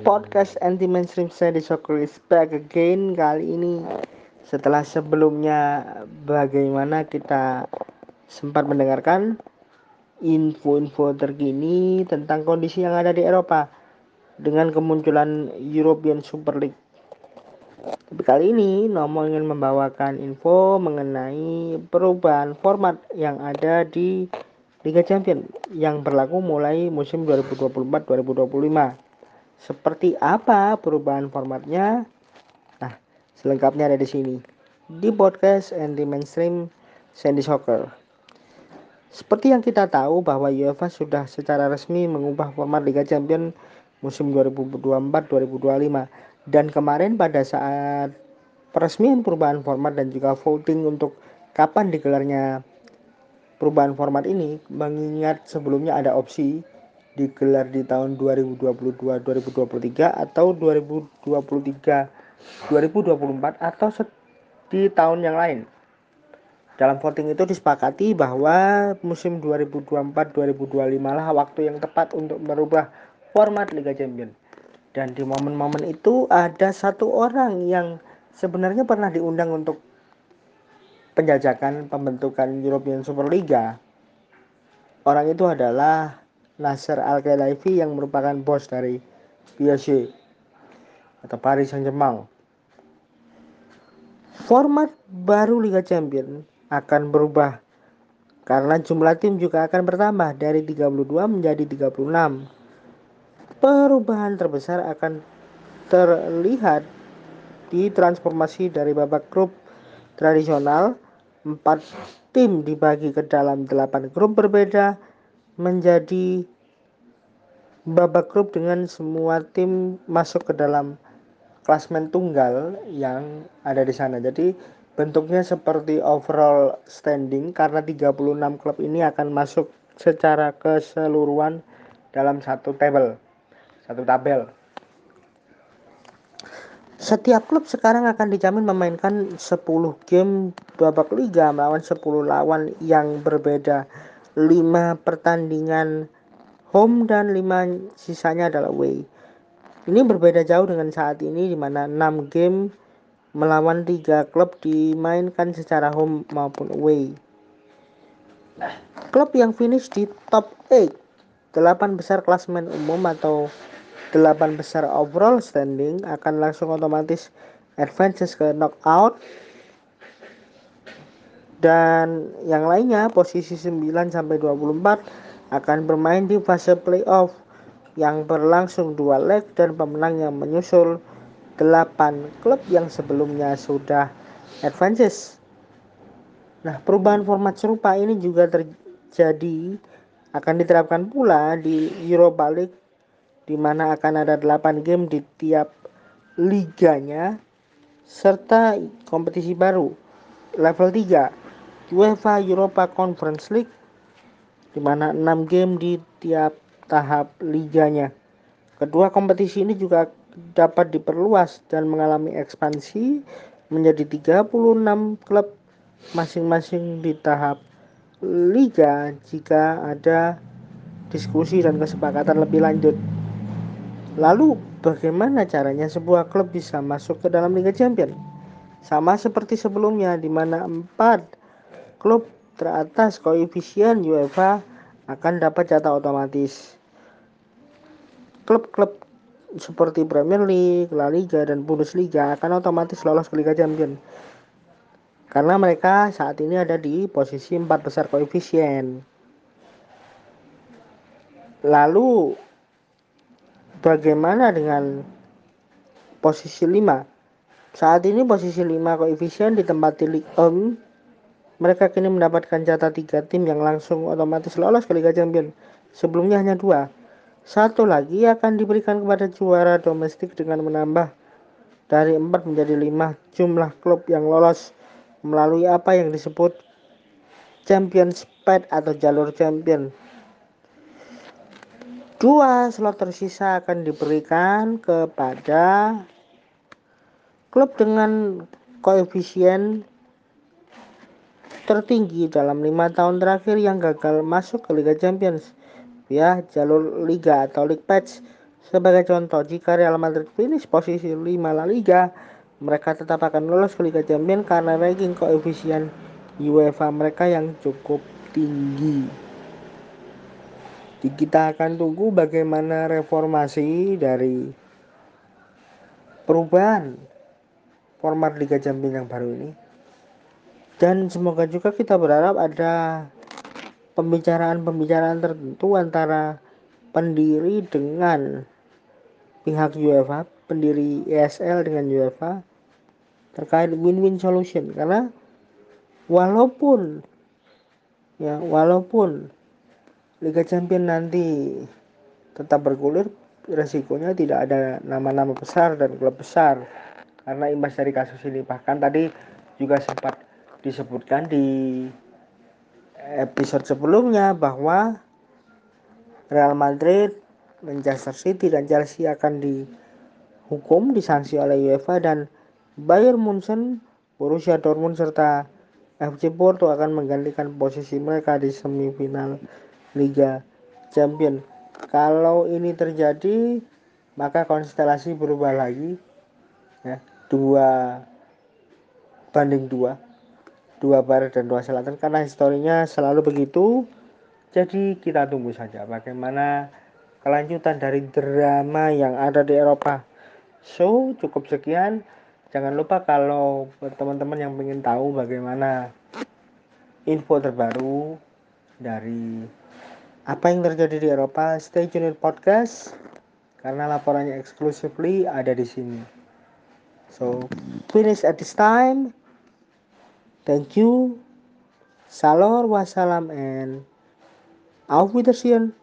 podcast anti mainstream saya di Soccer is back again kali ini setelah sebelumnya bagaimana kita sempat mendengarkan info-info terkini tentang kondisi yang ada di Eropa dengan kemunculan European Super League. Tapi kali ini Nomo ingin membawakan info mengenai perubahan format yang ada di Liga Champions yang berlaku mulai musim 2024-2025 seperti apa perubahan formatnya? Nah, selengkapnya ada di sini. Di podcast and the mainstream Sandy Soccer. Seperti yang kita tahu bahwa UEFA sudah secara resmi mengubah format Liga Champions musim 2024-2025 dan kemarin pada saat peresmian perubahan format dan juga voting untuk kapan digelarnya perubahan format ini mengingat sebelumnya ada opsi digelar di tahun 2022-2023 atau 2023-2024 atau di tahun yang lain. Dalam voting itu disepakati bahwa musim 2024-2025 lah waktu yang tepat untuk merubah format Liga Champions. Dan di momen-momen itu ada satu orang yang sebenarnya pernah diundang untuk penjajakan pembentukan European Super Liga. Orang itu adalah Nasser Al-Khelaifi yang merupakan bos dari PSG atau Paris Saint-Germain. Format baru Liga Champions akan berubah karena jumlah tim juga akan bertambah dari 32 menjadi 36. Perubahan terbesar akan terlihat di transformasi dari babak grup tradisional 4 tim dibagi ke dalam 8 grup berbeda menjadi babak grup dengan semua tim masuk ke dalam klasmen tunggal yang ada di sana. Jadi bentuknya seperti overall standing karena 36 klub ini akan masuk secara keseluruhan dalam satu table, satu tabel. Setiap klub sekarang akan dijamin memainkan 10 game babak liga melawan 10 lawan yang berbeda 5 pertandingan home dan 5 sisanya adalah away. Ini berbeda jauh dengan saat ini di mana 6 game melawan 3 klub dimainkan secara home maupun away. Klub yang finish di top 8, 8 besar klasmen umum atau 8 besar overall standing akan langsung otomatis advances ke knockout dan yang lainnya posisi 9 sampai 24 akan bermain di fase playoff yang berlangsung dua leg dan pemenang yang menyusul 8 klub yang sebelumnya sudah advances. Nah, perubahan format serupa ini juga terjadi akan diterapkan pula di Europa League di mana akan ada 8 game di tiap liganya serta kompetisi baru level 3 UEFA Europa Conference League di mana 6 game di tiap tahap liganya. Kedua kompetisi ini juga dapat diperluas dan mengalami ekspansi menjadi 36 klub masing-masing di tahap liga jika ada diskusi dan kesepakatan lebih lanjut. Lalu bagaimana caranya sebuah klub bisa masuk ke dalam Liga Champions? Sama seperti sebelumnya di mana 4 klub teratas koefisien UEFA akan dapat jatah otomatis. Klub-klub seperti Premier League, La Liga, dan Bundesliga akan otomatis lolos ke Liga Champions. Karena mereka saat ini ada di posisi 4 besar koefisien. Lalu bagaimana dengan posisi 5? Saat ini posisi 5 koefisien ditempati Ligue 1 mereka kini mendapatkan jatah tiga tim yang langsung otomatis lolos ke Liga Champions. Sebelumnya hanya dua. Satu lagi akan diberikan kepada juara domestik dengan menambah dari empat menjadi lima jumlah klub yang lolos melalui apa yang disebut Champions Path atau jalur champion. Dua slot tersisa akan diberikan kepada klub dengan koefisien tertinggi dalam lima tahun terakhir yang gagal masuk ke Liga Champions ya jalur Liga atau League Pass Sebagai contoh, jika Real Madrid finish posisi 5 La Liga, mereka tetap akan lolos ke Liga Champions karena ranking koefisien UEFA mereka yang cukup tinggi. Jadi kita akan tunggu bagaimana reformasi dari perubahan format Liga Champions yang baru ini. Dan semoga juga kita berharap ada pembicaraan-pembicaraan tertentu antara pendiri dengan pihak UEFA, pendiri ESL dengan UEFA terkait win-win solution. Karena walaupun ya walaupun Liga Champions nanti tetap bergulir resikonya tidak ada nama-nama besar dan klub besar. Karena imbas dari kasus ini bahkan tadi juga sempat disebutkan di episode sebelumnya bahwa Real Madrid, Manchester City dan Chelsea akan dihukum disanksi oleh UEFA dan Bayern Munchen, Borussia Dortmund serta FC Porto akan menggantikan posisi mereka di semifinal Liga Champions. Kalau ini terjadi, maka konstelasi berubah lagi, ya dua banding dua, dua barat dan dua selatan karena historinya selalu begitu. Jadi kita tunggu saja bagaimana kelanjutan dari drama yang ada di Eropa. So cukup sekian. Jangan lupa kalau teman-teman yang ingin tahu bagaimana info terbaru dari apa yang terjadi di Eropa, stay tune podcast karena laporannya exclusively ada di sini. So, finish at this time. Thank you. Salor wassalam and auf Wiedersehen.